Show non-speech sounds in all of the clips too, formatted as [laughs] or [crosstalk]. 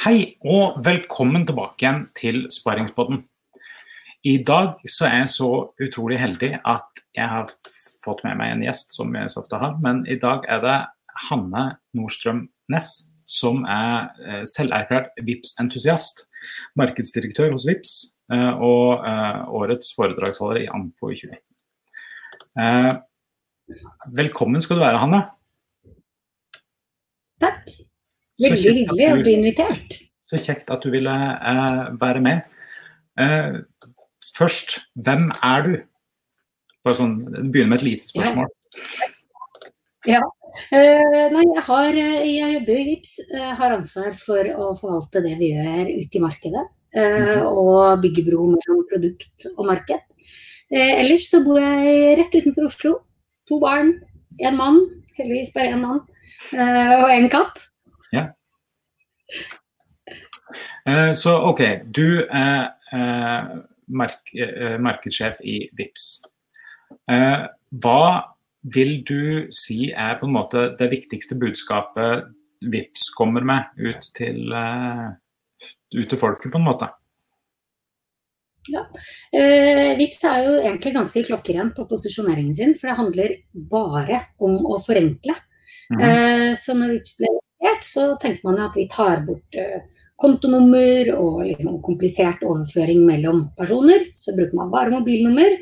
Hei og velkommen tilbake igjen til Sparingspodden. I dag så er jeg så utrolig heldig at jeg har fått med meg en gjest, som jeg så ofte har. Men i dag er det Hanne Nordstrøm Næss, som er eh, selverklært vips entusiast Markedsdirektør hos Vips eh, og eh, årets foredragsholder i Amfo i 2019. Velkommen skal du være, Hanne. Takk. Veldig hyggelig å bli invitert. Så kjekt at du ville eh, være med. Eh, først, hvem er du? Bare sånn, Begynne med et lite spørsmål. Ja. ja. Eh, nei, jeg, har, eh, jeg jobber i VIPS, uh, har ansvar for å forvalte det vi gjør ute i markedet. Mm. Og bygge bro mellom produkt og marked. ellers så bor jeg rett utenfor Oslo. To barn, én mann, heldigvis bare én mann, og én katt. Ja. Eh, så OK, du er eh, mark eh, markedssjef i VIPS. Hva vil du si er på en måte det viktigste budskapet VIPS kommer med ut til, ut til folket, på en måte? Ja. Eh, Vips er jo egentlig ganske klokkeren på posisjoneringen sin, for det handler bare om å forenkle. Mm -hmm. eh, så når Vips ble så tenker man at vi tar bort uh, kontonummer og liksom komplisert overføring mellom personer. Så bruker man bare mobilnummer.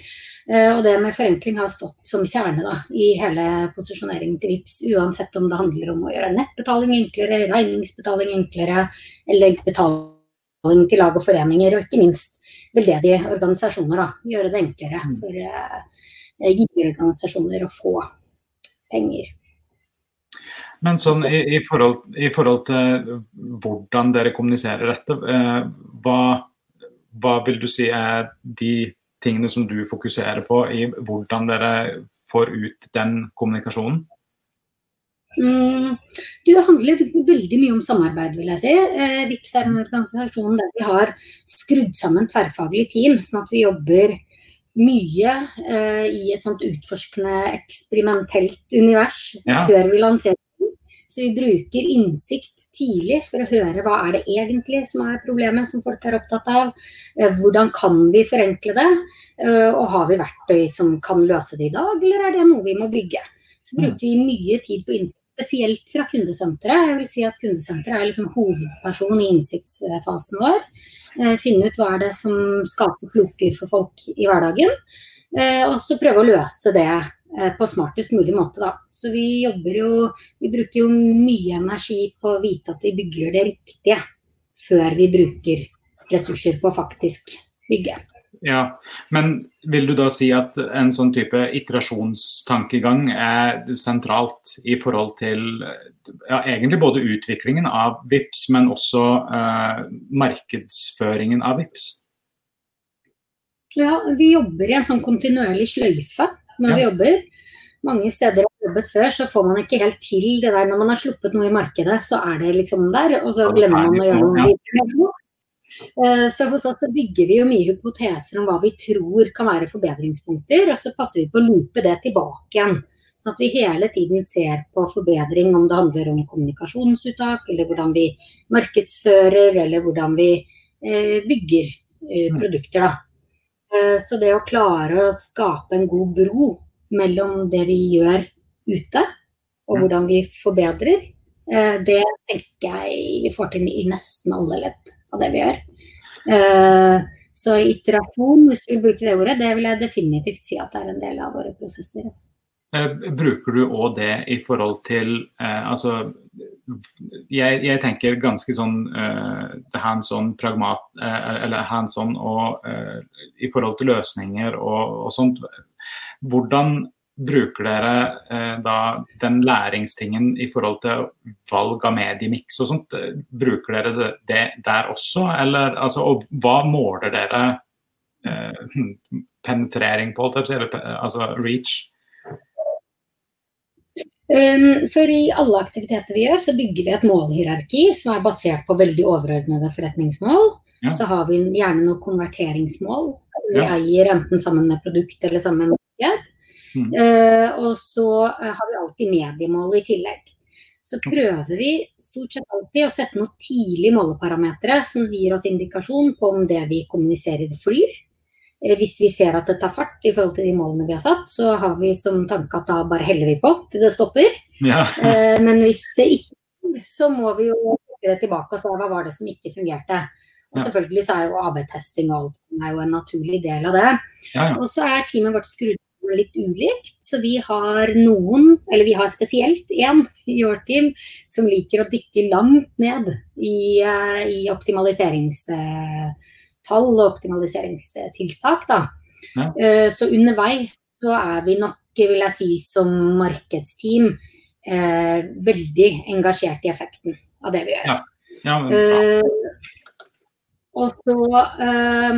Uh, og det med forenkling har stått som kjerne da, i hele posisjoneringen til VIPS, uansett om det handler om å gjøre nettbetaling enklere, regningsbetaling enklere, eller betaling til lag og foreninger, og ikke minst veldedige organisasjoner. Da. Gjøre det enklere mm. for uh, giverorganisasjoner å få penger. Men sånn i, i, forhold, i, forhold, til hvordan dere kommuniserer dette, eh, hva, hva, vil du si er de tingene som du fokuserer på i hvordan dere får ut den kommunikasjonen? Mm, det handler veldig mye om samarbeid, vil jeg si. Eh, VIPS er en organisasjon der vi har skrudd sammen tverrfaglige team, sånn at vi jobber mye eh, i et sånt utforskende, eksperimentelt univers ja. før vi lanserer så vi bruker innsikt tidlig for å høre hva er det egentlig som er problemet som folk er opptatt av. Eh, hvordan kan vi forenkle det? Eh, og har vi verktøy som kan løse det i dag, eller er det noe vi må bygge? Så mm. bruker vi mye tid på innsikt, spesielt fra kundesenteret. Jeg vil si at kundesenteret er liksom hovedperson i innsiktsfasen vår. Eh, finne ut hva er det som skaper kloker for folk i hverdagen. Og så prøve å løse det på smartest mulig måte, da. Så vi jobber jo Vi bruker jo mye energi på å vite at vi bygger det riktige før vi bruker ressurser på å faktisk bygge. Ja, Men vil du da si at en sånn type iterasjonstankegang er sentralt i forhold til ja, egentlig både utviklingen av VIPS, men også eh, markedsføringen av VIPS? Ja, vi jobber i en sånn kontinuerlig sløyfe når ja. vi jobber. Mange steder jeg har jobbet før, så får man ikke helt til det der når man har sluppet noe i markedet, så er det liksom der, og så glemmer man å gjøre noe videre. Eh, så hos oss så bygger vi jo mye hypoteser om hva vi tror kan være forbedringspunkter, og så passer vi på å loope det tilbake igjen. Sånn at vi hele tiden ser på forbedring, om det handler om kommunikasjonsuttak, eller hvordan vi markedsfører, eller hvordan vi eh, bygger eh, mm. produkter. Da. Eh, så det å klare å skape en god bro mellom det vi gjør ute, og hvordan vi forbedrer, eh, det tenker jeg vi får til i nesten alle ledd av det vi gjør. Eh, så iterasjon, hvis vi bruker det ordet, det vil jeg definitivt si at det er en del av våre prosesser. Bruker du òg det i forhold til altså jeg, jeg, tenker ganske sånn uh, hands on pragmat, uh, eller hands on og uh, i forhold til løsninger og, og sånt. Hvordan bruker dere da den læringstingen i forhold til valg av mediemiks og sånt? Bruker dere det der også, eller altså, og hva måler dere penetrering på, eller altså reach? Um, for i alle aktiviteter vi gjør, så bygger vi et målhierarki som er basert på veldig overordnede forretningsmål. Ja. Så har vi gjerne noen konverteringsmål. Vi ja. eier enten sammen med produkt eller sammen med marked. Mm. Uh, og så uh, har vi alltid mediemål i tillegg. så prøver vi stort sett alltid å sette noen tidlige måleparametere som gir oss indikasjon på om det vi kommuniserer, flyr. Eh, hvis vi ser at det tar fart i forhold til de målene vi har satt, så har vi som tanke at da bare heller vi på til det stopper. Ja. Eh, men hvis det ikke så må vi jo trekke det tilbake og se hva var det som ikke fungerte. Og selvfølgelig så er jo AB-testing og alt er jo en naturlig del av det. Ja, ja. Og så er teamet vårt skrudd litt ulikt. Så vi har noen, eller vi har spesielt én i vårt team, som liker å dykke langt ned i, eh, i optimaliseringstall og optimaliseringstiltak. Da. Ja. Eh, Så underveis så er vi nok, vil jeg si, som markedsteam eh, veldig engasjert i effekten av det vi gjør. Ja. Ja, men. Eh, og så eh,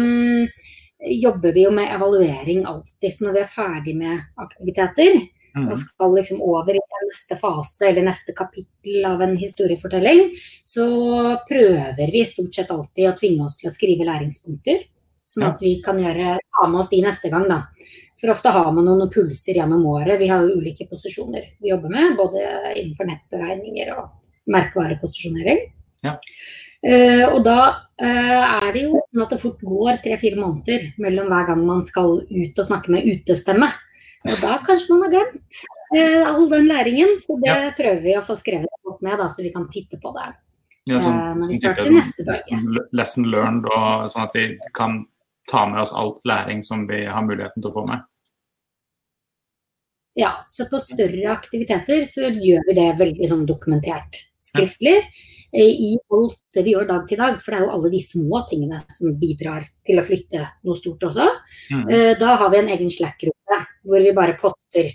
jobber vi jo med evaluering alltid. Så når vi er ferdig med aktiviteter Mm. og skal liksom over i neste fase eller neste kapittel av en historiefortelling, så prøver vi stort sett alltid å tvinge oss til å skrive læringspunkter. Sånn at vi kan gjøre, ta med oss de neste gang, da. For ofte har man noen pulser gjennom året. Vi har jo ulike posisjoner vi jobber med, både innenfor nettberegninger og merkevareposisjonering. Ja. Uh, og da uh, er det jo sånn at det fort går tre-fire måneder mellom hver gang man skal ut og snakke med utestemme. Og da kanskje man har glemt eh, all den læringen. Så det Ja. prøver vi å få skrevet godt ned, da, så vi kan titte på det. Ja, sånn, Eh, når vi sånn starter neste bølge. lesson, learned, og sånn at vi kan ta med oss all læring som vi har muligheten til å få med. Ja, så på større aktiviteter så gjør vi det veldig sånn dokumentert skriftlig. Ja. I alt det vi gjør dag til dag, for det er jo alle de små tingene som bidrar til å flytte noe stort også. Mm. Eh, Da har vi en egen Slack-gruppe hvor vi bare poster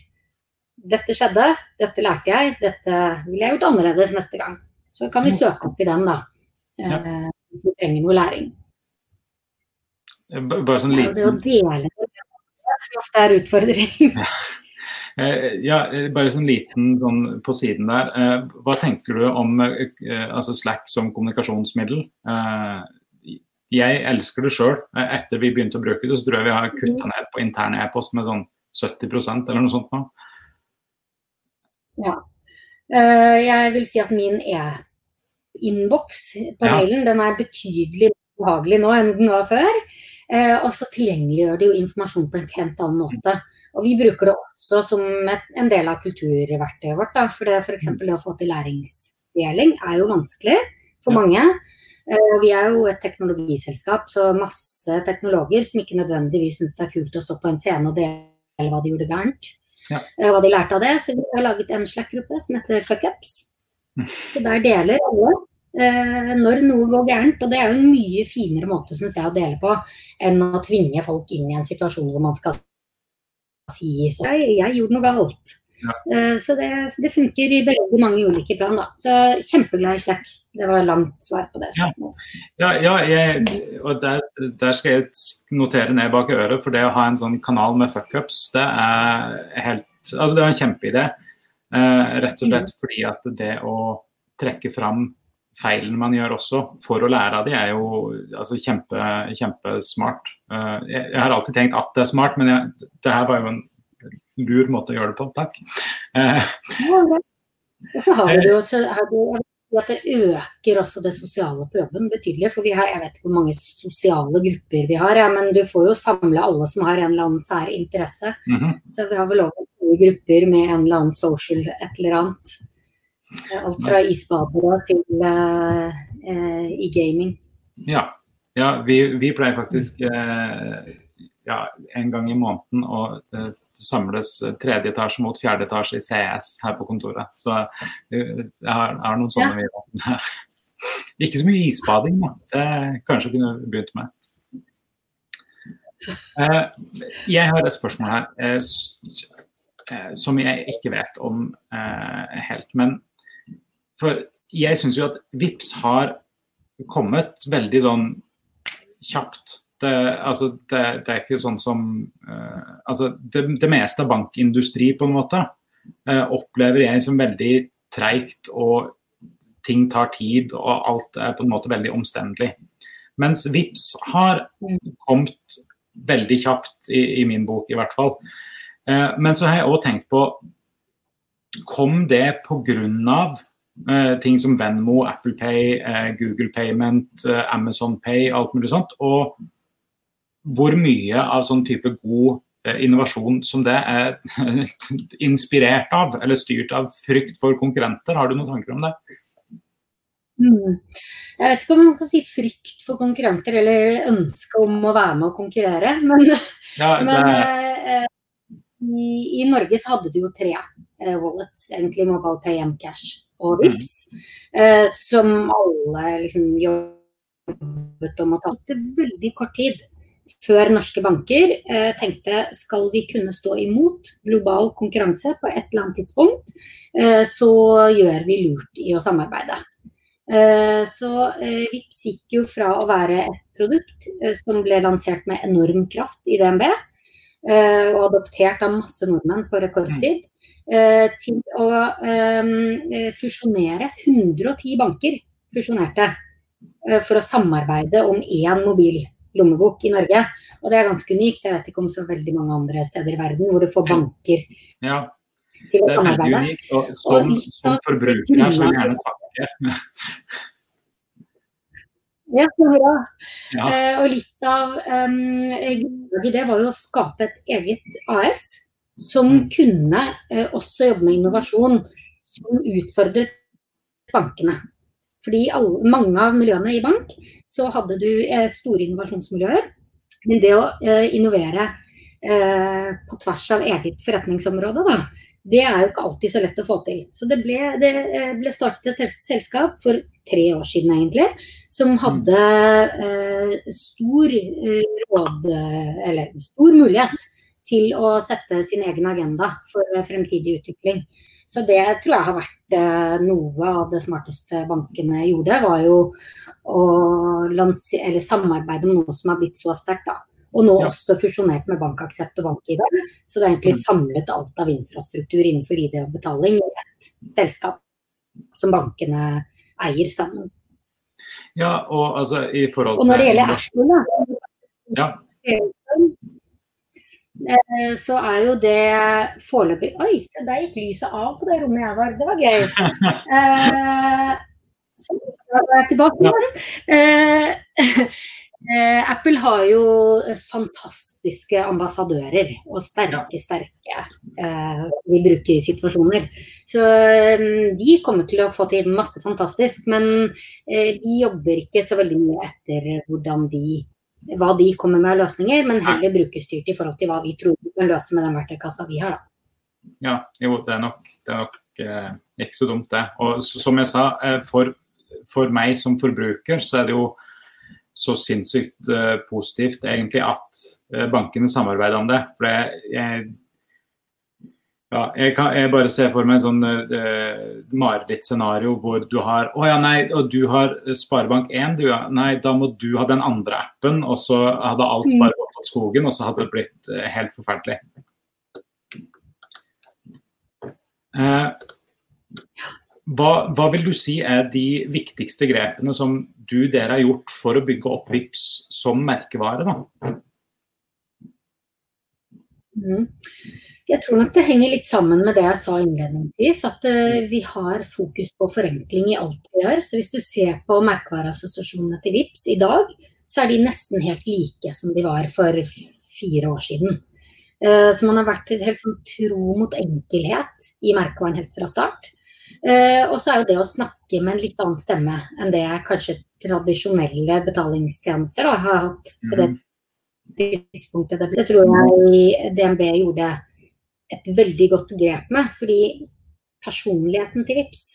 dette skjedde, dette lærte jeg, dette ville jeg gjort annerledes neste gang. Så kan vi søke opp i den, da. eh, Ja. Hvis vi trenger noe læring. Bare sånn er jo det å liten, dele det ofte er utfordring. [laughs] eh, ja, eh, bare sånn liten sånn på siden der. Eh, hva tenker du om eh, altså Slack som kommunikasjonsmiddel? Eh, jeg elsker det sjøl. Etter vi begynte å bruke det, så tror jeg vi har kutta ned på interne e-post med sånn 70% eller noe sånt nå. Ja. Eh, jeg vil si at min e-innboks på Ja. mailen den er betydelig behagelig nå enn den var før. Eh, og så tilgjengeliggjør det jo informasjon på en helt annen måte. Og vi bruker det også som et, en del av kulturverktøyet vårt. Da. For det f.eks. det å få til læringsdeling er jo vanskelig for Ja. mange. Eh, og vi er jo et teknologiselskap, så masse teknologer som ikke nødvendigvis syns det er kult å stå på en scene og dele hva de gjorde gærent. Ja. eh, Hva de lærte av det. Så vi har laget en Slack-gruppe som heter Fuckups. Så der deler alle eh, når noe går gærent. Og det er jo en mye finere måte synes jeg, å dele på enn å tvinge folk inn i en situasjon hvor man skal si så, jeg, jeg gjorde noe galt. Ja. Eh, så det, det funker i veldig mange ulike plan. Da. Så kjempeglad i Slack. Det var langt svar på det spørsmålet. Ja, ja jeg, og der, der skal jeg notere ned bak øret, for det å ha en sånn kanal med fuckups, det er helt Altså, det er en kjempeidé. Eh, rett og slett fordi at det å trekke fram feilene man gjør også, for å lære av de, er jo altså, kjempe, kjempesmart. Eh, jeg, jeg har alltid tenkt at det er smart, men jeg, det her var jo en lur måte å gjøre det på. Takk. Eh, har jo det jo at det øker også det sosiale på jobben betydelig. For vi har, jeg vet ikke hvor mange sosiale grupper vi har, ja, men du får jo samle alle som har en eller annen sær interesse. mhm. Så vi har vel over 20 grupper med en eller annen social et eller annet. Eh, Alt fra isbadere til uh, uh, i gaming. Ja, ja vi, vi pleier faktisk eh, ja, en gang i måneden og eh, samles tredje etasje mot fjerde etasje i CS her på kontoret. Så eh, jeg har, har noen sånne vi [laughs] Ikke så mye isbading, da. Det kanskje kunne begynt med. Eh, jeg har et spørsmål her eh, eh, som jeg ikke vet om eh, helt. Men for jeg syns jo at VIPS har kommet veldig sånn kjapt. Det, altså, det, det er ikke sånn som uh, altså, det, det meste av bankindustri, på en måte, uh, opplever jeg som veldig treigt, og ting tar tid, og alt er på en måte veldig omstendelig. Mens VIPS har kommet veldig kjapt, i, i min bok i hvert fall. Uh, men så har jeg òg tenkt på Kom det pga. Uh, ting som Venmo, Apple Pay, Google Payment, Amazon Pay, alt mulig sånt. Og hvor mye av sånn type god innovasjon som det er [laughs] inspirert av, eller styrt av frykt for konkurrenter. Har du noen tanker om det? Mm. Jeg vet ikke om man kan si frykt for konkurrenter eller ønske om å være med å konkurrere, [laughs] men, ja, men eh, i, i, Norge så hadde du jo tre eh, wallets, egentlig Mobile Pay, Mcash og Vips, eh, som alle liksom jobbet om å ta. Det veldig kort tid før norske banker eh, tenkte skal vi kunne stå imot global konkurranse på et eller annet tidspunkt, så gjør vi lurt i å samarbeide. Så Vips gikk jo fra å være et produkt som ble lansert med enorm kraft i DNB, og adoptert av masse nordmenn på rekordtid, Eh, til å eh, fusjonere 110 banker fusjonerte eh, for å samarbeide om én mobil lommebok i Norge. Og det er ganske unikt. Jeg vet ikke om så veldig mange andre steder i verden hvor du får banker ja, til å samarbeide. Det er veldig unikt. Og som, og som forbruker her, så vil jeg gjerne takke. Ja, så bra. Ja. Uh, og litt av um, det var jo å skape et eget AS som mm. kunne eh, også jobbe med innovasjon som utfordret bankene. Fordi alle, mange av miljøene i bank så hadde du eh, store innovasjonsmiljøer. Men det å eh, innovere eh, på tvers av eget forretningsområde, da, det er jo ikke alltid så lett å få til. Så det ble, det eh, ble startet et selskap for tre år siden egentlig, som mm. hadde eh, stor råd, eller stor mulighet til å sette sin egen agenda for fremtidig utvikling. Så det tror jeg har vært eh, noe av det smarteste bankene gjorde, var jo å samarbeide med noe som har blitt så sterkt. da. Og nå ja. også fusjonert med BankAksept og BankID. Så det er egentlig mm. samlet alt av infrastruktur innenfor ID og betaling i et selskap som bankene eier sammen. Ja, og altså i forhold til Og når det gjelder Ashton, da. Ja. Eh, så er jo det foreløpig Oi, se der gikk lyset av på det rommet jeg var. Det var gøy. Eh, så er jeg tilbake Ja. Eh, Apple har jo fantastiske ambassadører og sterke, sterke eh, vi bruker i situasjoner. Så de kommer til å få til masse fantastisk, men de jobber ikke så veldig mye etter hvordan de hva de kommer med av løsninger, men heller brukerstyrt i forhold til hva vi tror vi kan løse med den verktøykassa vi har. Da. Ja, jo, det er nok, det er nok eh, ikke så dumt, det. Og som jeg sa, eh, for, for, meg som forbruker, så er det jo så sinnssykt eh, positivt egentlig at eh, bankene samarbeider om det. For det, jeg ja, jeg, kan, jeg bare ser for meg en sånn uh, marerittscenario hvor du har Å ja, nei, og du har Sparebank1, du ja. Nei, da må du ha den andre appen, og så hadde alt mm. bare gått åt skogen, og så hadde det blitt uh, helt forferdelig. Uh, hva, hva, vil du si er de viktigste grepene som du dere har gjort for å bygge opp VIPS som merkevare? da? Mm. Jeg tror nok det henger litt sammen med det jeg sa innledningsvis, at uh, vi har fokus på forenkling i alt vi gjør. Så hvis du ser på merkevareassosiasjonene til VIPS i dag, så er de nesten helt like som de var for fire år siden. Uh, så man har vært helt sånn tro mot enkelhet i merkevaren helt fra start. Uh, og så er jo det å snakke med en litt annen stemme enn det kanskje tradisjonelle betalingstjenester da, har hatt på det mhm. Tidspunktet. Det tror jeg DNB gjorde et veldig godt grep med. Fordi personligheten til VIPS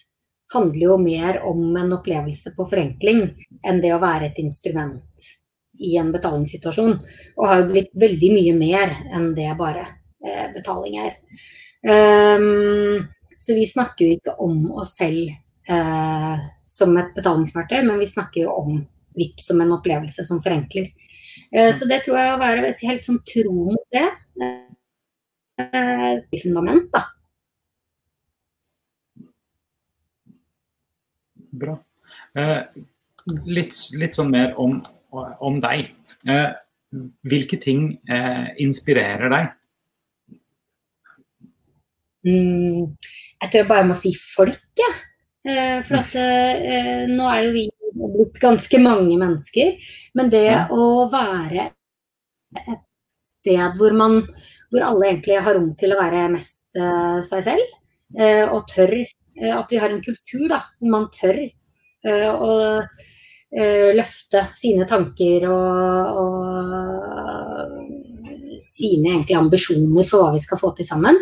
handler jo mer om en opplevelse på forenkling enn det å være et instrument i en betalingssituasjon. Og har jo blitt veldig mye mer enn det bare eh, betaling er. Um, så vi snakker jo ikke om oss selv eh, som et betalingsverktøy, men vi snakker jo om VIPS som en opplevelse som forenkler. Eh, så det tror jeg å være helt sånn tro mot det I fundament. da. Bra. Eh, litt, litt, sånn mer om, om deg. Eh, hvilke ting eh, inspirerer deg? Mm, jeg tror jeg bare må si folk, jeg. For at nå er jo vi blitt ganske mange mennesker, men det ja. å være et sted hvor man hvor alle egentlig har rom til å være mest uh, seg selv, uh, og tør uh, At vi har en kultur da, hvor man tør å løfte sine tanker og, og sine egentlig ambisjoner for hva vi skal få til sammen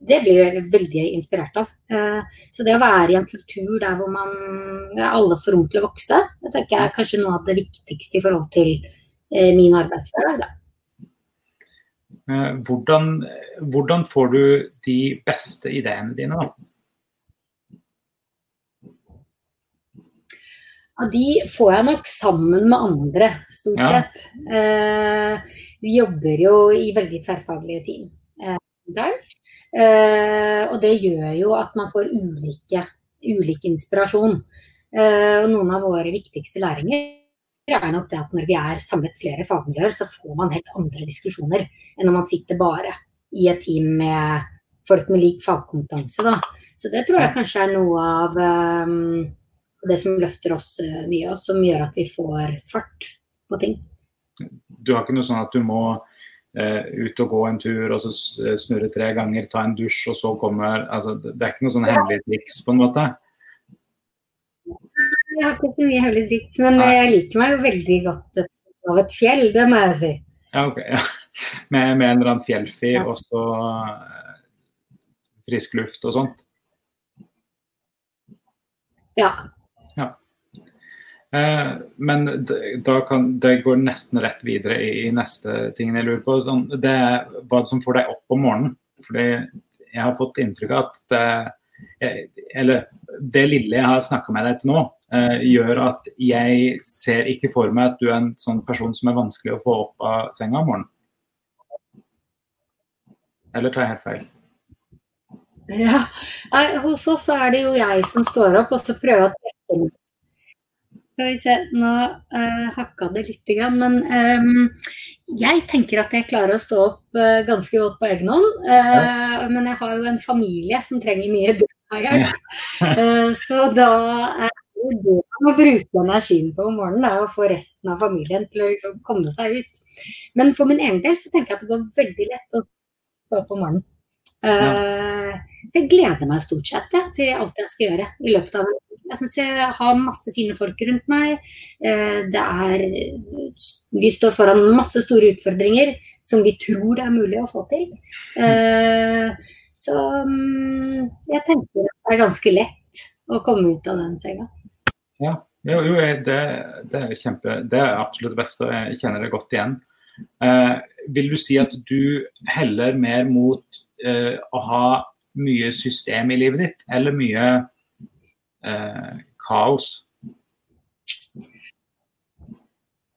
det blir jeg veldig inspirert av. Eh, så det å være i en kultur der hvor man alle får rom til å vokse, det tenker jeg er kanskje noe av det viktigste i forhold til eh, min arbeidshverdag. Eh, hvordan, hvordan, får du de beste ideene dine, da? Ja, de får jeg nok sammen med andre, stort ja. sett. vi jobber jo i veldig tverrfaglige team og det gjør jo at man får ulike, ulik inspirasjon. Eh, og noen av våre viktigste læringer er nok det at når vi er samlet flere fagmiljøer, så får man helt andre diskusjoner enn når man sitter bare i et team med folk med lik fagkompetanse. Da. Så det tror jeg kanskje er noe av um, det som løfter oss uh, mye, og som gjør at vi får fart på ting. Du har ikke noe sånn at du må ut og gå en tur, og så eh, snurre tre ganger, ta en dusj, og så kommer altså, Det er ikke noe sånn hemmelig triks, på en måte? Jeg har ikke så mye hemmelig triks, men Nei. jeg liker meg jo veldig godt av et fjell, det må jeg si. Ja, ok. Ja. Med, med, en eller annen fjellfi ja. og så frisk luft og sånt? Ja. Eh, men da kan, det går nesten rett videre i, i neste ting jeg lurer på. Sånn, det er hva som får deg opp om morgenen. Fordi jeg har fått inntrykk av at det, eller det lille jeg har snakka med deg til nå, eh, gjør at jeg ser ikke for meg at du er en sånn person som er vanskelig å få opp av senga om morgenen. Eller tar jeg helt feil? Ja, Hos oss er det jo jeg som står opp og så prøver å trekke skal vi se, nå uh, hakka det lite grann. Men um, jeg tenker at jeg klarer å stå opp uh, ganske godt på egen hånd. Uh, ja. Men jeg har jo en familie som trenger mye hjelp. Uh, [laughs] så da er det det man må bruke energien på om morgenen, er å få resten av familien til å liksom komme seg ut. Men for min egen del så tenker jeg at det går veldig lett å stå opp om morgenen. Ja. Jeg gleder meg stort sett ja, til alt jeg skal gjøre i løpet av en jeg syns jeg har masse fine folk rundt meg. Eh, det er Vi står foran masse store utfordringer som vi tror det er mulig å få til. Eh, så mm, jeg tenker det er ganske lett å komme ut av den senga. Ja, jo, jo det, det, er kjempe, det er absolutt det beste, og jeg kjenner det godt igjen. Eh, vil du si at du heller mer mot å ha mye system i livet ditt, eller mye eh, kaos?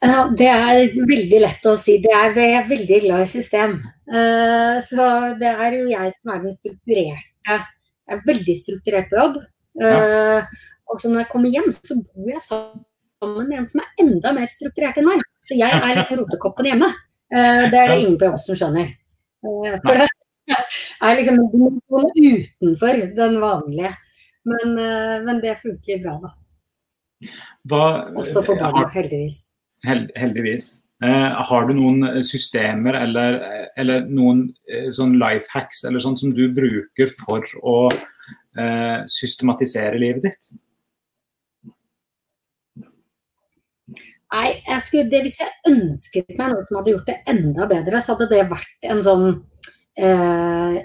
Ja, det er veldig lett å si. Det er, jeg er veldig glad i system. Uh, så det er jo jeg som er den strukturerte. Jeg er veldig strukturert på jobb. Ja. Og så når jeg kommer hjem, så bor jeg sammen med en som er enda mer strukturert enn meg. Så jeg er liksom rotekoppen hjemme. Uh, det er det ingen på jobb som skjønner. for det er liksom utenfor den vanlige. Men, eh, men det funker bra, da. Hva, Også for barna, heldigvis. heldigvis. Eh, har du noen systemer eller, eller noen eh, sånn life hacks eller sånt som du bruker for å eh, systematisere livet ditt? Nei, jeg skulle, det, Hvis jeg ønsket meg noe som hadde gjort det enda bedre, så hadde det vært en sånn eh,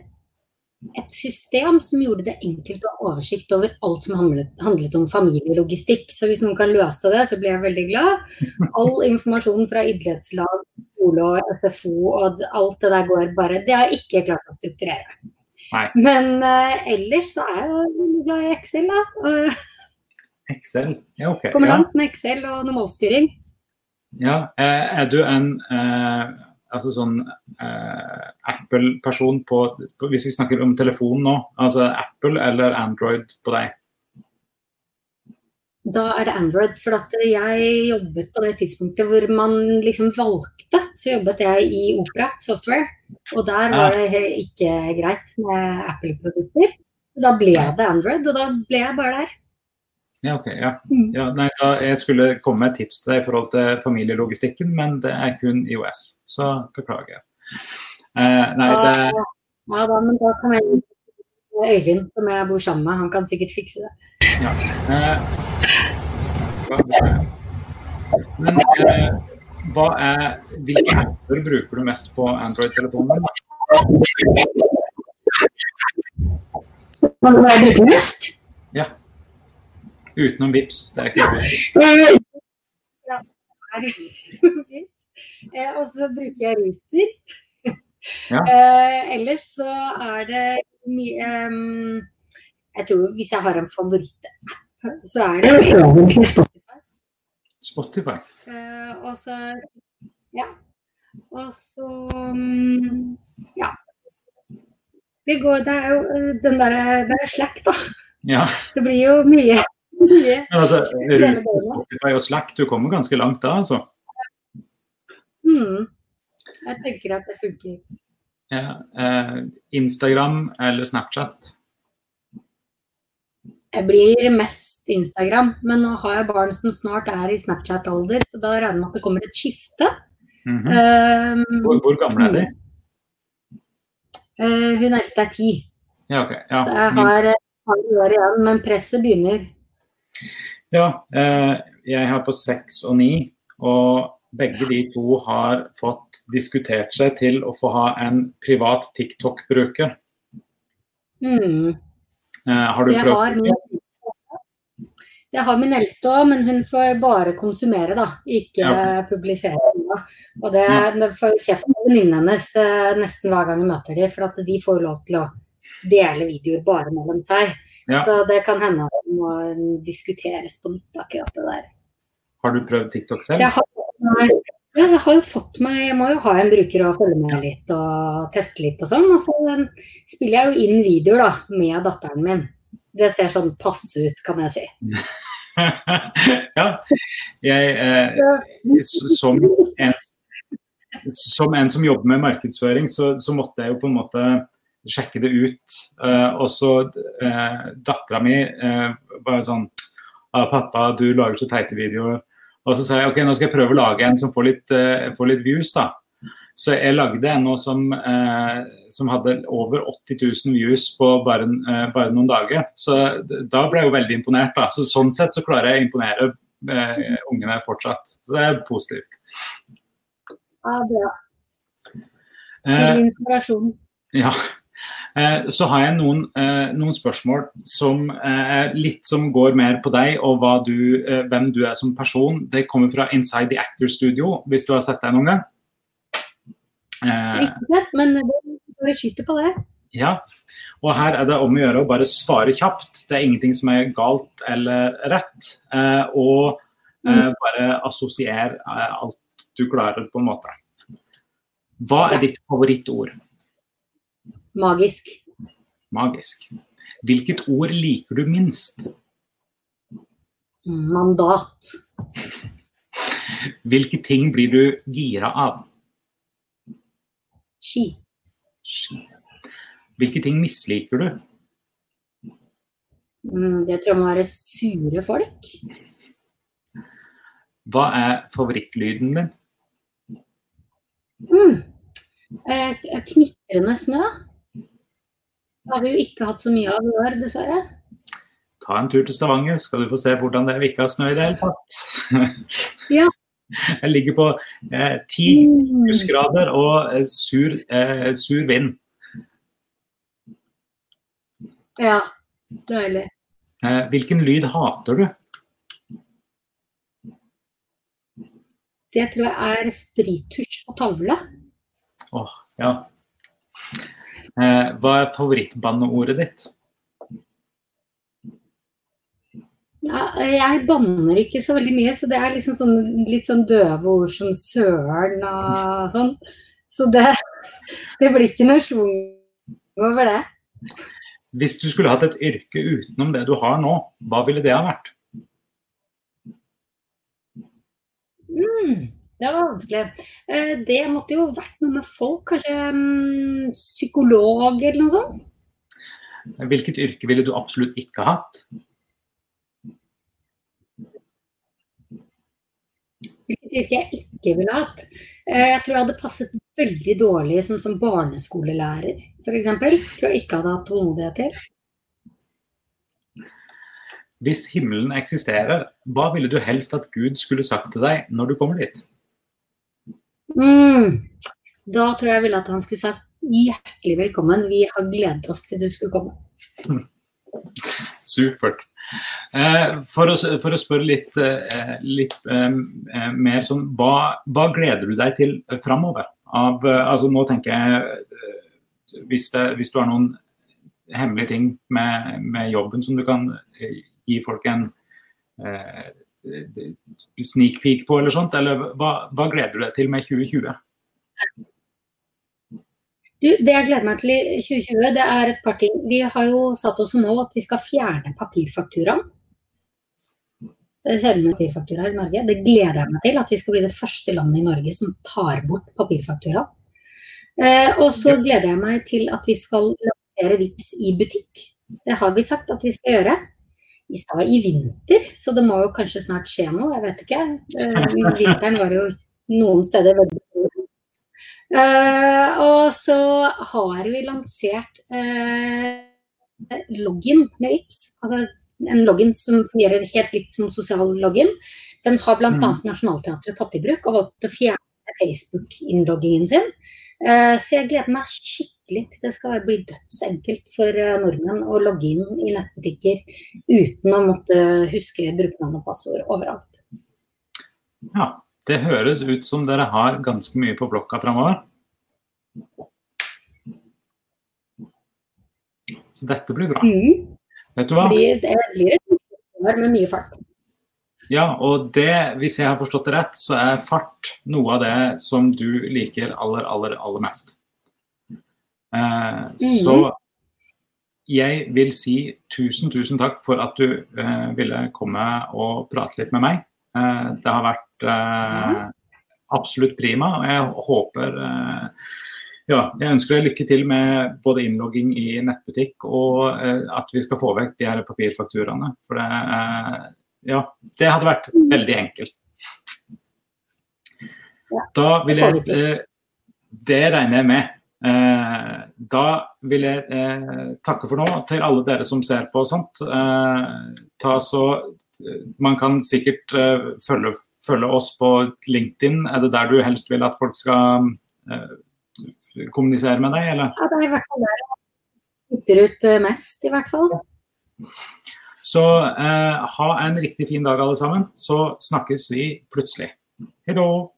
et system som gjorde det enkelt å ha oversikt over alt som handlet, handlet, om familielogistikk. Så hvis noen kan løse det, så blir jeg veldig glad. All informasjon fra idrettslag, skole og SFO og alt det der går bare Det har jeg ikke klart å strukturere. Nei. Men uh, ellers så er jeg jo glad i Excel, da. Uh, Excel, ja ok. Kommer langt med Excel og noe målstyring. Ja, uh, er du en altså sånn eh, Apple-person på, på, Hvis vi snakker om telefon nå, altså Apple eller Android på deg? Da er det Android. For jeg jobbet på det tidspunktet hvor man liksom valgte, så jobbet jeg i Opera Software. Og der var det ikke greit med Apple-produkter. Da ble det Android, og da ble jeg bare der. Ja, ok. Ja. Mm. ja nei, jeg skulle komme med et tips til deg i forhold til familielogistikken, men det er kun IOS. Så beklager. Eh, nei, det Ja da, men da kan jeg Øyvind, som jeg bor sammen med, han kan sikkert fikse det. Ja. Eh, men eh, hva er Hvilke apper bruker du mest på Android-telefonen? Hva er det mest? Ja. Utenom Vips. Det er ikke det. Ja. Eh, Og så bruker jeg Ruter. Ja. [laughs] Eh, ellers så er det mye um, Jeg tror hvis jeg har en favorittapp, så er det egentlig Spotify. Spotify. Eh, og så Ja. Og så um, Ja. Det går Det er jo eh, den derre Det er Slack, da. Ja. Det blir jo mye. Mye. Hele. Spotify og Slack, du kommer ganske langt da, altså. Mm. Jeg tenker at det funker. Ja. Eh, Instagram eller Snapchat? Jeg blir mest Instagram, men nå har jeg barn som snart er i Snapchat-alder, så da regner jeg med at det kommer et skifte. Mhm. Um, hvor, hvor gamle er de? Uh, hun eldste er ti, Ja, okay. Ja. så jeg har et par år igjen, men presset begynner. Ja, eh, jeg har på seks og ni, og begge de to har fått diskutert seg til å få ha en privat TikTok-bruker. Mm. Eh, har du Det prøvd? har min Jeg har min eldste òg, men hun får bare konsumere, da. Ikke Ja. publisere. Da. Og det, det får kjeft av venninnene hennes eh, nesten hver gang jeg møter dem, for at de får lov til å dele videoer bare mellom seg. Ja. Så det kan hende må diskuteres på nytt, akkurat det der. Har du prøvd TikTok Så selv? jeg har, jeg har jo fått meg Jeg må jo ha en bruker å følge med litt og teste litt og sånn. Og så eh, spiller jeg jo inn videoer da, med datteren min. Det ser sånn passe ut, kan jeg si. [laughs] ja. Jeg, eh, som, en, som en som jobber med markedsføring, så, så måtte jeg jo på en måte sjekke det ut. Uh, og så uh, dattera mi uh, bare sånn ah, 'Pappa, du lager så teite videoer.' Og så sa jeg ok, nå skal jeg prøve å lage en som får litt, uh, får litt views, da. Så jeg lagde en nå som, eh, som hadde over 80 000 views på bare, eh, bare noen dager. Så da ble jeg jo veldig imponert. da. Så Sånn sett så klarer jeg å imponere eh, ungene fortsatt. Så det er positivt. Ja, bra. Eh, Til inspirasjon. Ja. Eh, Så har jeg noen, eh, noen spørsmål som eh, er litt som går mer på deg og du, eh, hvem du er som person. Det kommer fra Inside the Actor Studio, hvis du har sett deg noen gang. Eh, Ikke men bare skyter på det. Ja, og her er det om å gjøre å bare svare kjapt. Det er ingenting som er galt eller rett. Eh, og eh, bare assosier eh, alt du klarer, på en måte. Hva er ditt favorittord? Magisk. Magisk. Hvilket ord liker du minst? Mandat. Hvilke ting blir du gira av? Ski. Hvilke ting misliker du? Mm, Det tror jeg må være sure folk. Hva er favorittlyden din? Mm. Eh, Knitrende snø. Det har vi jo ikke hatt så mye av i år, dessverre. Ta en tur til Stavanger, skal du få se hvordan det er å ikke ha snø i det hele tatt. Ja. [laughs] Jeg ligger på eh, 10 Mm. plussgrader og eh, sur, eh, sur vind. Ja, deilig. Eh, hvilken lyd hater du? Det tror jeg er sprittusj på tavle. Åh, ja. Eh, hva er favorittbanneordet ditt? Ja, jeg banner ikke så veldig mye, så det er liksom sånn, litt sånn døve ord som søren og sånn. Så det, det blir ikke noe schwung over det. Hvis du skulle hatt et yrke utenom det du har nå, hva ville det ha vært? Mm, det var vanskelig. Eh, det måtte jo vært noe med folk, kanskje mm, psykolog eller noe sånt? Hvilket yrke ville du absolutt ikke ha hatt? Hvilket yrke jeg ikke ville hatt? Eh, jeg tror jeg hadde passet veldig dårlig som, som barneskolelærer, f.eks. Tror jeg ikke hadde hatt tålmodighet til. Hvis himmelen eksisterer, hva ville du helst at Gud skulle sagt til deg når du kommer dit? Mm. Da tror jeg jeg ville at han skulle sagt hjertelig velkommen, vi har gledet oss til du skulle komme. Supert. Eh, for, å, for, å, spørre litt, eh, litt eh, mer sånn, hva, hva, gleder du deg til framover? Av, eh, altså nå tenker jeg hvis, det, hvis, du har noen hemmelige ting med, med, jobben som du kan gi folk en sneak peek på, eller sånt, eller hva, hva gleder du deg til med 2020? Du, det jeg gleder meg til i 2020, det er et par ting. Vi har jo satt oss som mål at vi skal fjerne papirfakturaen. Selve papirfakturaer i Norge. Det gleder jeg meg til. At vi skal bli det første landet i Norge som tar bort papirfakturaen. Eh, og så gleder jeg meg til at vi skal lansere VIPS i butikk. Det har vi sagt at vi skal gjøre. Vi stad i vinter, så det må jo kanskje snart skje noe. Jeg vet ikke. Uh, vinteren var jo noen steder veldig Uh, og så har vi lansert uh, login med VIPS. Altså en login som fungerer helt litt som sosial login. Den har bl.a. Mm. Nationaltheatret tatt i bruk og valgt å fjerne Facebook-innloggingen sin. Uh, så jeg gleder meg skikkelig til det skal bli dødsenkelt for nordmenn å logge inn i nettbutikker uten å måtte huske brukernavn og passord overalt. Ja, det høres ut som dere har ganske mye på blokka framover. Så dette blir bra. Mm. Vet du hva? Det blir et med mye fart. Ja, og det, hvis jeg har forstått det rett, så er fart noe av det som du liker aller, aller, aller mest. Eh, mm. Så jeg vil si tusen, tusen takk for at du eh, ville komme og prate litt med meg. Eh, det har vært eh, absolutt prima. og Jeg håper eh, ja, jeg ønsker deg lykke til med både innlogging i nettbutikk og at vi skal få vekk de her papirfakturaene. For det, ja, det hadde vært veldig enkelt. Da vil jeg Det regner jeg med. Da vil jeg takke for nå til alle dere som ser på og sånt. Ta så man kan sikkert følge, følge, oss på LinkedIn. Er det der du helst vil at folk skal kommunisere med deg, eller? Ja, det er i hvert fall der jeg putter ut mest, i hvert fall. Så ha en riktig fin dag, alle sammen. Så snakkes vi plutselig. Hei då.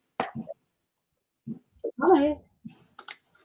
Ha det.